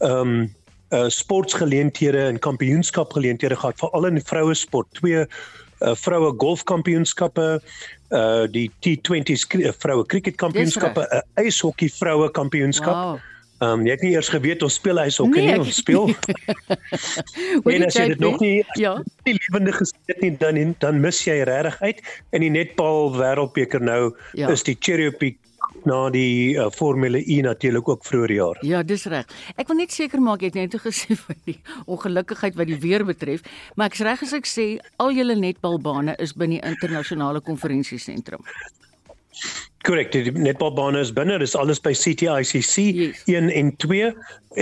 ehm um, uh sportgeleenthede en kampioenskapgeleenthede gehad veral in vroue sport. Twee uh, vroue golfkampioenskappe, uh die T20 uh, vroue cricketkampioenskappe, 'n uh, ijshokkie vroue kampioenskap. Wow. Um jy het nie eers geweet ons speel ijshokkie nee, nie, ons speel. <laughs> en as jy dit nog nie ja. die lewende gesien het nie, dan dan mis jy regtig uit. In die netbal wêreldbeker nou ja. is die Cherry Peak na die uh, Formule E natuurlik ook vroeër jaar. Ja, dis reg. Ek wil net seker maak jy het net gesê <laughs> van die ongelukkigheid wat die weer betref, maar ek's reg as ek sê al julle netbalbane is binne internasionale konferensiesentrum. Korrek, die netbalbane is binne, dis alles by CTICC yes. 1 en 2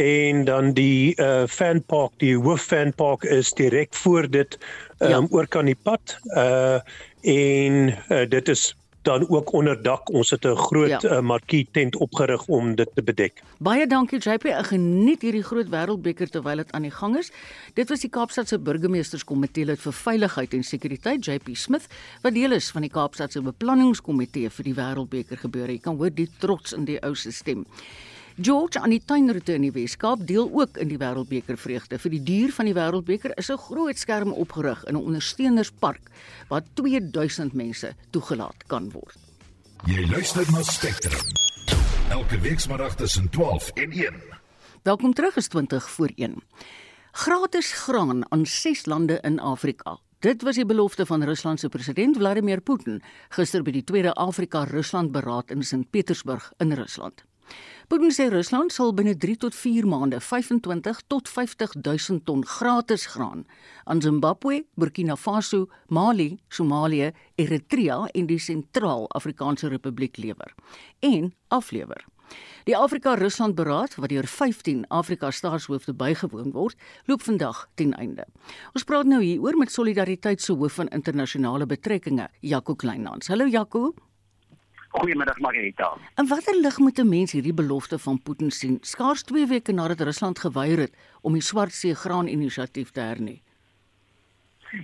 en dan die uh fan park, die hoof fan park is direk voor dit um, ja. oor kan die pad. Uh en uh, dit is dan ook onder dak. Ons het 'n groot ja. uh, markie tent opgerig om dit te bedek. Baie dankie JP. Ek geniet hierdie groot wêreldbeker terwyl dit aan die gang is. Dit was die Kaapstad se burgemeesterskomitee lid vir veiligheid en sekuriteit JP Smith wat deel is van die Kaapstad se beplanningskomitee vir die wêreldbeker gebeure. Jy kan hoor die trots in die ou se stem. George aan die tuinroete in die Weskaap deel ook in die Wêreldbeker vreugde. Vir die duur van die Wêreldbeker is 'n groot skerm opgerig in 'n ondersteunerspark waar 2000 mense toegelaat kan word. Jy luister na Spectrum. Elke week saterdag tussen 12 en 1. Welkom terug is 20 voor 1. Gratis graan aan 6 lande in Afrika. Dit was die belofte van Rusland se president Vladimir Putin gister by die Tweede Afrika-Rusland beraad in Sint Petersburg in Rusland. Putin sê Rusland sal binne 3 tot 4 maande 25 tot 50 000 ton gratis graan aan Zimbabwe, Burkina Faso, Mali, Somalië, Eritrea en die Sentraal-Afrikaanse Republiek lewer en aflewer. Die Afrika-Rusland beraad wat deur 15 Afrika staatshoofde bygewoon word, loop vandag ten einde. Ons praat nou hier oor met Solidariteit se hoof van internasionale betrekkinge, Jaco Kleinhans. Hallo Jaco. Goeiemiddag Marita. En watter lig moet 'n mens hierdie belofte van Putin sien? Skaars 2 weke nadat Rusland geweier het om die Swartsee graan inisiatief te hernie.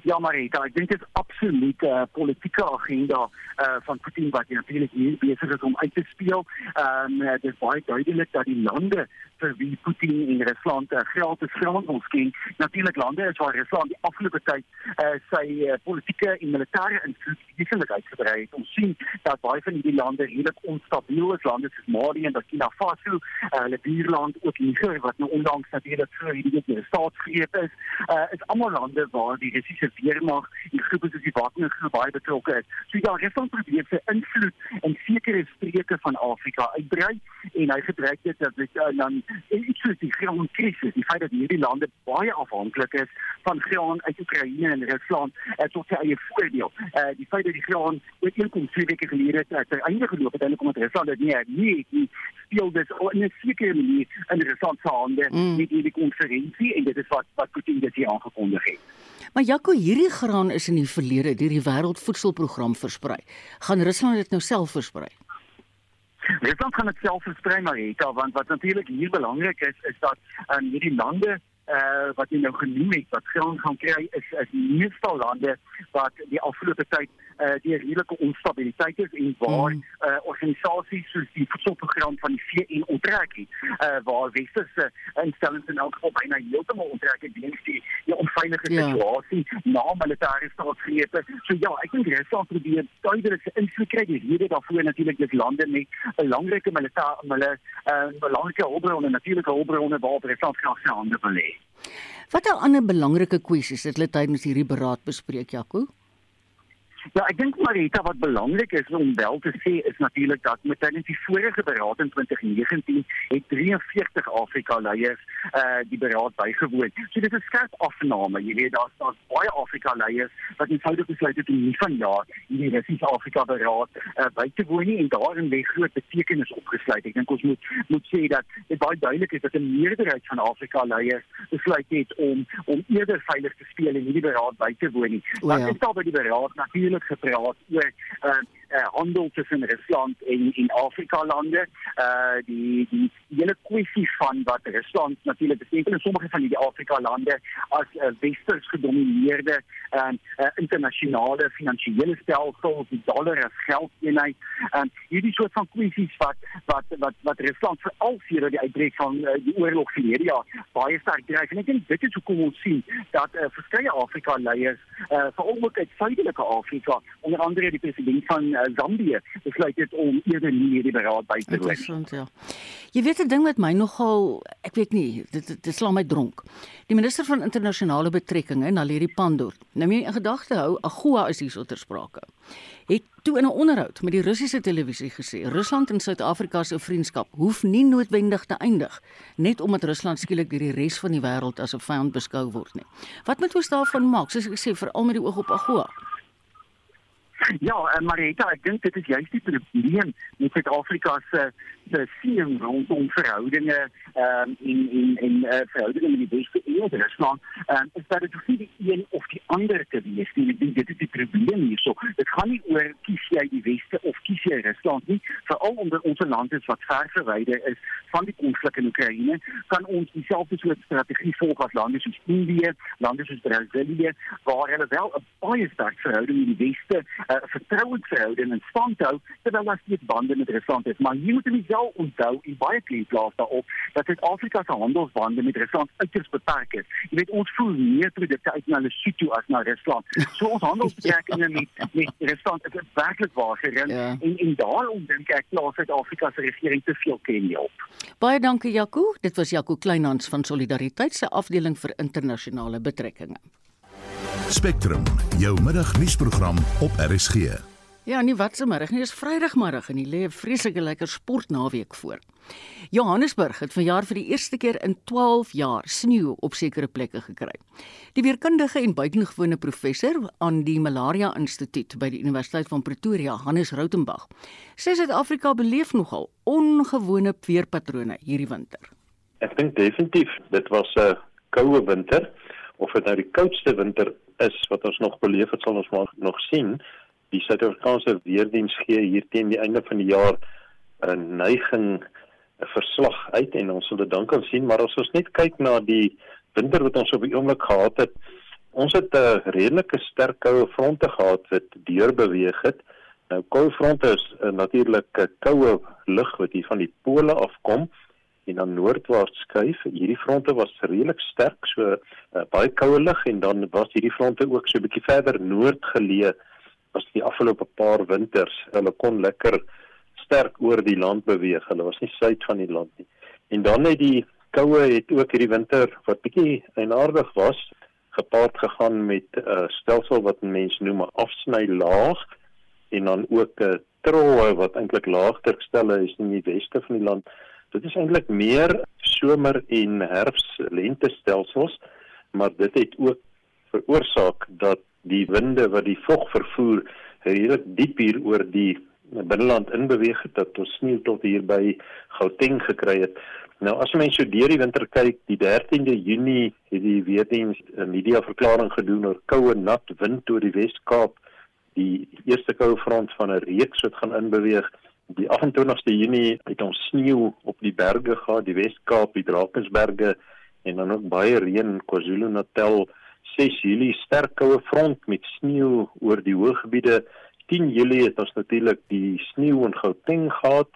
Ja, Marita, ek dink dit is absoluut 'n uh, politieke agenda uh van Putin wat natuurlik hier besig is om uit te speel. Ehm um, dit is baie duidelik dat die lande vir wie Putin in Rusland uh, geld is grond ons ken, natuurlik lande is waar Rusland die afgelope tyd uh sy uh, politieke en militêre invloed wesentlik uitgebrei het. Ons sien dat baie van hierdie lande redelik onstabiel is, lande soos Mali en Burkina Faso, uh hulle buurland ook Niger wat nou ondanks natuurlik vir hierdie staatsgreep is, uh is almal lande waar die Russiese weermag en groepe soos die Wagner groep baie betrokke is. So ja, Rusland probeer sy invloed in sekere streke van Afrika uitbrei en hy gebruik dit dat dit uh, dan iets soos die graankrisis, die feit dat hierdie lande baie afhanklik is van graan uit Oekraïne en Rusland uh, tot sy eie voordeel. Uh die feit dat die graan een twee weke gelede het ter einde geloop het en kom met Rusland dit nie nie nie speel dit in 'n sekere manier in Rusland se hande mm. met hierdie konferensie en dit is wat wat Putin dit hier aangekondig het. Maar Jaco, hierdie graan is in die verlede deur die Wêreldvoedselprogram versprei. Gaan Rusland dit nou self versprei? Rusland gaan dit self versprei, Marita, want wat natuurlik hier belangrik is, is dat aan um, hierdie lande uh wat jy nou genoem het wat graan gaan kry is is meestal lande wat die afgelope tyd uh die redelike onstabiliteit is en waar mm. uh organisasies soos die voedselprogram van die VN onttrek het uh waar westerse instellings in elk geval byna heeltemal onttrek het weens die die onveilige ja. situasie na militêre staatsgrepe so ja ek dink Rusland probeer duidelik invloed kry die rede daarvoor natuurlik dis lande met 'n belangrike militêre hulle uh belangrike hulpbronne natuurlike hulpbronne waar Rusland graag sy hande wil hê Watter ander belangrike kwessies het hulle tydens hierdie beraad bespreek, Jaco? Ja, ek dink Marita wat belangrik is om wel te sê is natuurlik dat met tydens die vorige beraad in 2019 het 43 Afrika leiers uh die beraad bygewoon. So dit is skerp afname. Jy weet daar's daar's baie Afrika leiers wat eenvoudig besluit het om nie van jaar hierdie Russiese Afrika beraad uh by te woon nie en daarin lê groot betekenis opgesluit. Ek dink ons moet moet sê dat dit baie duidelik is dat 'n meerderheid van Afrika leiers besluit het om om eerder veilig te speel en hierdie beraad by te woon nie. Maar dit is al by die beraad natuurlik natuurlik gepraat oor uh, uh, handel tussen Rusland en en Afrika lande. Uh die die hele kwessie van wat Rusland natuurlik beteken in sommige van die Afrika lande as 'n uh, westers gedomeineerde uh, uh, internasionale finansiële stelsel, die dollar as geldeenheid. Uh, hierdie soort van kwessies wat wat wat wat Rusland veral sedert die uitbreek van uh, die oorlog vir hierdie jaar baie sterk dryf. En ek dink dit is hoekom ons sien dat uh, verskeie Afrika leiers uh, veral ook uit suidelike Afrika, onder andere die president van uh, Zambië besluit het om eerder nie hierdie beraad by te woon. Ja. Jy weet 'n ding wat my nogal, ek weet nie, dit dit, dit slaan my dronk. Die minister van internasionale betrekkinge, Naledi Pandor, nou my in gedagte hou, AGOA is hier soter sprake. Het toe in 'n onderhoud met die Russiese televisie gesê, Rusland en Suid-Afrika se vriendskap hoef nie noodwendig te eindig net omdat Rusland skielik deur die res van die wêreld as 'n vyand beskou word nie. Wat moet ons daarvan maak? Soos ek sê, veral met die oog op AGOA. Ja, en Marita, ek dink dit is juist die probleem met Suid-Afrika se se sien rondom verhoudinge ehm um, in in in uh, verhoudinge met die beste eerder Rusland. Is dat dit nie die een of die ander te wees nie. Dit is die probleem hierso. Dit gaan nie oor kies jy die weste of kies jy Rusland nie. Veral omdat ons land is wat ver verwyder is van die konflik in Oekraïne, kan ons dieselfde soort strategie volg as lande soos Indië, lande soos Brasilië, waar hulle wel 'n baie sterk verhouding met die weste uh, vertrouensverhouding in stand hou terwyl daar steeds bande met Rusland is. Maar hier moet jy wel onthou en baie klein plaas daarop dat Suid-Afrika se handelsbande met Rusland uiters beperk is. Jy weet ons voer meer produkte uit na Lesotho as na Rusland. So ons handelsbetrekkinge <laughs> met met Rusland is werklik waar gerin ja. en en daarom dink ek plaas Suid-Afrika se regering te veel kenny op. Baie dankie Jaco. Dit was Jaco Kleinhans van Solidariteit se afdeling vir internasionale betrekkinge. Spectrum, jou middagnuusprogram op RSG. Ja, nie wat se middag nie, dis Vrydagmiddag en hier lê 'n vreeslike lekker sportnaweek voor. Johannesburg het vanjaar vir die eerste keer in 12 jaar sneeu op sekere plekke gekry. Die weerkundige en buitengewone professor aan die Malaria Instituut by die Universiteit van Pretoria, Hannes Rautenbach, sê Suid-Afrika beleef nogal ongewone weerpatrone hierdie winter. Ek dink definitief dit was 'n koue winter of dit nou die koudste winter is wat ons nog beleef het, sal ons maar nog sien. Die Suid-Afrikaanse weerdiens gee hier teen die einde van die jaar 'n neiging 'n verslag uit en ons sal dit dan kan sien, maar as ons net kyk na die winter wat ons op die oomblik gehad het Ons het 'n redelike sterk koue fronte gehad wat deurbeweeg het. Nou koue fronte is uh, natuurlik 'n koue lug wat hier van die pole afkom en dan noordwaarts skuif. Hierdie fronte was redelik sterk, so uh, baie koue lug en dan was hierdie fronte ook so 'n bietjie verder noord geleë as die afgelope paar winters. Hulle kon lekker sterk oor die land beweeg. Hulle was nie suid van die land nie. En dan het die koue het ook hierdie winter wat bietjie eienaardig was, gepaard gegaan met 'n uh, stelsel wat mense noem 'n afsny laag en dan ook 'n uh, troue wat eintlik laagdrukstelle is in die weste van die land. Dit is eintlik meer somer en herfs lente stelsels, maar dit het ook veroorsaak dat die winde wat die vog vervoer redelik diep hier oor die binneland inbeweeg het dat ons sneeu tot hier by Gauteng gekry het. Nou as mense so deur die winter kyk, die 13de Junie het die weerdiens 'n media verklaring gedoen oor koue nat wind oor die Wes-Kaap, die eerste koue front van 'n reeks wat gaan inbeweeg die 28ste Junie het ons sneeu op die berge gehad, die Wes-Kaap, die Drakensberge en dan ook baie reën in KwaZulu-Natal. 6 Julie sterk koue front met sneeu oor die hoëgebiede. 10 Julie het ons natuurlik die sneeu in Gauteng gehad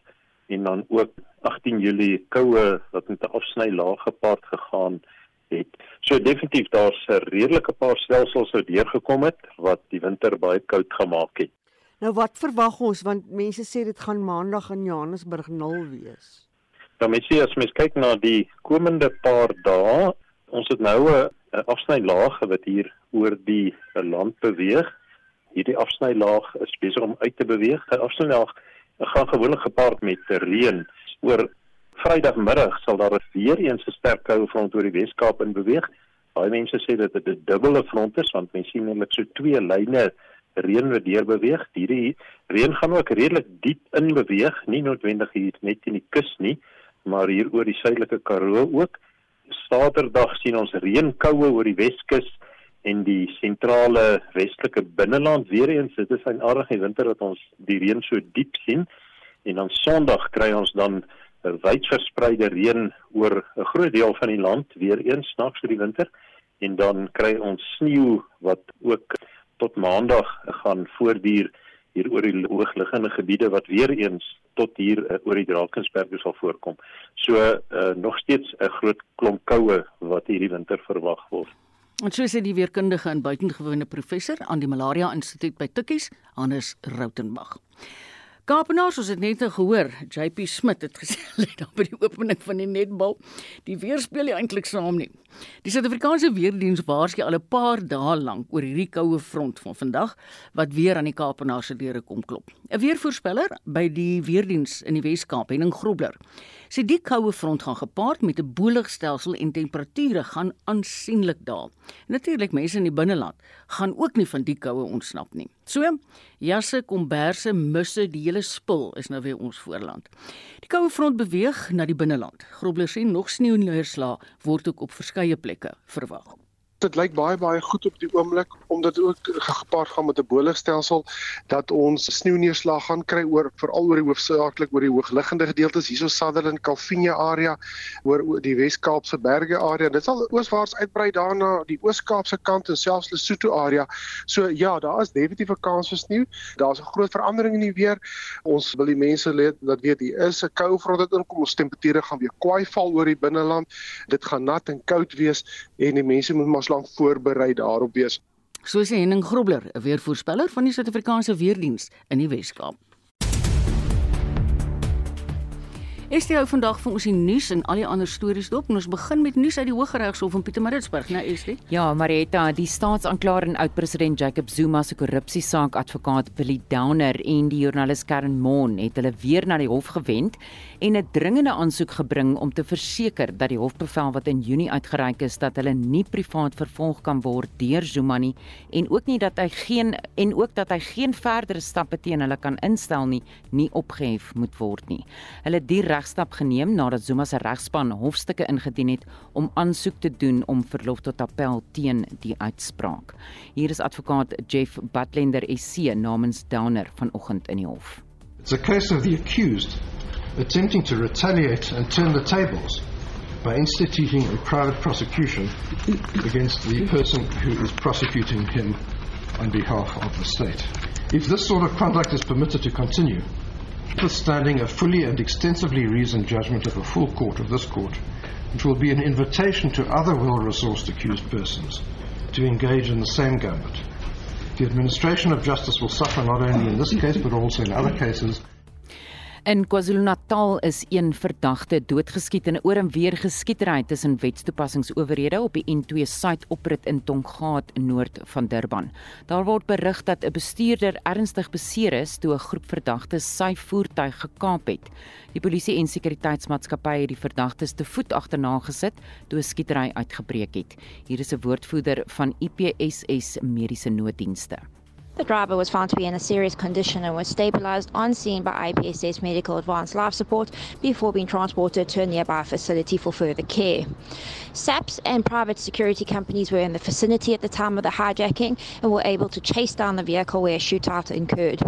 en dan ook 18 Julie koue wat met 'n afsny laag gepaard gegaan het. So definitief daar's 'n redelike paar stelsels wat deurgekom het wat die winter baie koud gemaak het. Nou wat verwag ons want mense sê dit gaan maandag in Johannesburg 0 wees. Dan nou, mense as mens kyk na die komende paar dae, ons het nou 'n afsnylaag wat hier oor die land beweeg. Hierdie afsnylaag is besig om uit te beweeg. Die afsnylaag gaan gewoonlik gepaard met reën. Oor Vrydagmiddag sal daar weer eens 'n sterk koue front oor die Wes-Kaap in beweeg. Baie mense sê dat dit 'n dubbele front is want mense sien net so twee lyne reën wat deur beweeg. Hierdie reën gaan ook redelik diep in beweeg, nie noodwendig hier net in die kus nie, maar hier oor die suidelike Karoo ook. Saterdag sien ons reënkoue oor die Weskus en die sentrale westelike binneland weer eens. Dit is 'n aardige winter wat ons die reën so diep sien. En dan Sondag kry ons dan 'n wyd verspreide reën oor 'n groot deel van die land weer eens snaaks vir die winter en dan kry ons sneeu wat ook tot maandag gaan voortduur hier oor die hoogliggende gebiede wat weer eens tot hier uh, oor die Drakensberge sal voorkom. So uh, nog steeds 'n groot klomp koue wat hierdie winter verwag word. En so sê die weerkundige en buitengewone professor aan die Malaria Instituut by Tukkies, Hannes Rautenbach. Kaapenaars, ons het net gehoor, JP Smit het gesê <laughs> hulle daar by die opening van die netbal, die weer speel nie eintlik saam nie. Die Suid-Afrikaanse weerdiens waarsku al 'n paar dae lank oor hierdie koue front van vandag wat weer aan die Kaapenaars se deure kom klop. 'n Weervoorspeller by die weerdiens in die Wes-Kaap, Henning Grobler, sê die koue front gaan gepaard met 'n boeligstelsel en temperature gaan aansienlik daal. Natuurlik mense in die binneland gaan ook nie van die koue ontsnap nie. So, jasse, komberse, musse, die hele spul is nou weer ons voorland. Die koue front beweeg na die binneland. Grobler sê nog sneeuneerslae word ook op verskeie plekke verwag dit lyk baie baie goed op die oomblik omdat dit ook gepaard gaan met 'n boligstelsel dat ons sneeuneerslag gaan kry oor veral oor die hoofsaaklik oor die hoogliggende gedeeltes hierso Sutherland Calvinia area oor die Wes-Kaapse berge area. Dit sal ooswaarts uitbrei daarna die Oos-Kaapse kant en selfs Lesotho area. So ja daar is definitief 'n kans vir sneeu. Daar's 'n groot verandering in die weer. Ons wil die mense weet dat weet hier is 'n koue front wat inkom. Ons temperature gaan weer kwaai val oor die binneland dit gaan nat en koud wees en die mense moet maar lank voorberei daarop wees. So sê Henning Grobler, 'n weervoorspeller van die Suid-Afrikaanse Weerdienste in die Wes-Kaap. Is dit hou vandag vir ons die nuus en al die ander stories dop en ons begin met nuus uit die Hooggeregshof in Pietermaritzburg, né, Estie? Ja, Marietta, die staatsanklaer en oud-president Jacob Zuma se korrupsiesaak advokaat Billy Downer en die joernalis Karen Moon het hulle weer na die hof gewend en 'n dringende aansoek gebring om te verseker dat die hofbevel wat in Junie uitgereik is dat hulle nie privaat vervolg kan word deur Zuma nie en ook nie dat hy geen en ook dat hy geen verdere stappe teen hulle kan instel nie, nie opgehef moet word nie. Hulle regstap geneem nadat Zuma se regspan hofstukke ingedien het om aansoek te doen om verlof tot appel teen die uitspraak. Hier is advokaat Jeff Butlender SC namens Downer vanoggend in die hof. It's a case of the accused attempting to retaliate and turn the tables by instituting a private prosecution against the person who is prosecuting him on behalf of the state. If this sort of conduct is permitted to continue, notwithstanding a fully and extensively reasoned judgment of a full court of this court, it will be an invitation to other well-resourced accused persons to engage in the same gambit. The administration of justice will suffer not only in this case but also in other cases. In KwaZulu-Natal is een verdagte doodgeskiet in 'n oor en weer geskietery tussen wetstoepassingsowerhede op die N2 suidoprit in Tonggaat noord van Durban. Daar word berig dat 'n bestuurder ernstig beseer is toe 'n groep verdagtes sy voertuig gekaap het. Die polisie en sekuriteitsmaatskappye het die verdagtes te voet agterna gesit toe 'n skietery uitgebreek het. Hier is 'n woordvoerder van IPSS Mediese Nooddienste. The driver was found to be in a serious condition and was stabilized on scene by IPSS Medical Advanced Life Support before being transported to a nearby facility for further care. SAPs and private security companies were in the vicinity at the time of the hijacking and were able to chase down the vehicle where a shootout occurred.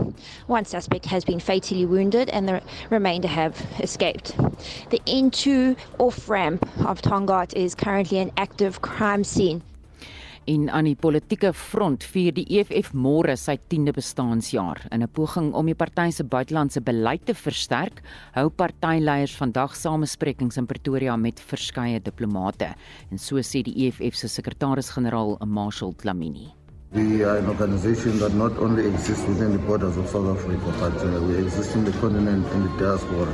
One suspect has been fatally wounded and the remainder have escaped. The N2 off ramp of Tongat is currently an active crime scene. En aan die politieke front vier die EFF môre sy 10de bestaanjaar. In 'n poging om die party se buitelandse beleid te versterk, hou partyleiers vandag samesprekings in Pretoria met verskeie diplomate. En so sê die EFF se sekretaris-generaal, Marshall Dlamini. We are an organization that not only exists within the borders of South Africa, but uh, we exist in the continent and the diaspora.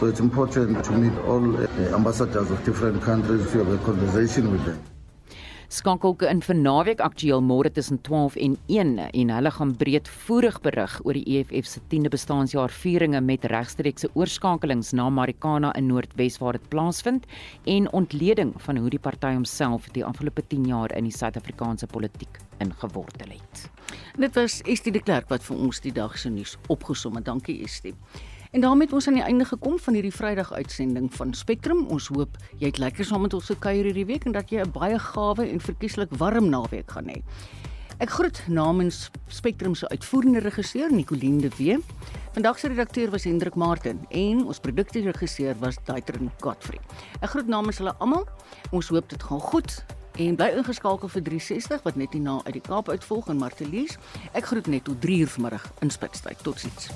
So it's important to meet all uh, ambassadors of different countries to have a conversation with them. Skakel in vir naweek aktueel môre tussen 12 en 1 en hulle gaan breedvoerig berig oor die EFF se 10de bestaanjaar vieringe met regstreekse oorskakelings na Marikana in Noordwes waar dit plaasvind en ontleding van hoe die party homself die afgelope 10 jaar in die Suid-Afrikaanse politiek ingewortel het. Dit was Estie de Klerk wat vir ons die dag se nuus opgesom het. Dankie Estie. En daarmee het ons aan die einde gekom van hierdie Vrydag uitsending van Spectrum. Ons hoop jy het lekker saam met ons gekuier hierdie week en dat jy 'n baie gawe en verkieslik warm naweek gaan hê. Ek groet namens Spectrum se uitvoerende regisseur Nicoline de Wee. Vandag se redakteur was Hendrik Martin en ons produksieregisseur was Daitrin Godfrey. Ek groet namens hulle almal. Ons hoop dit gaan goed en bly ingeskakel vir 360 wat net hierna uit die Kaap uitvolg in Martelies. Ek groet net tot 3:00 vmiddag in Spitstyd. Totsiens.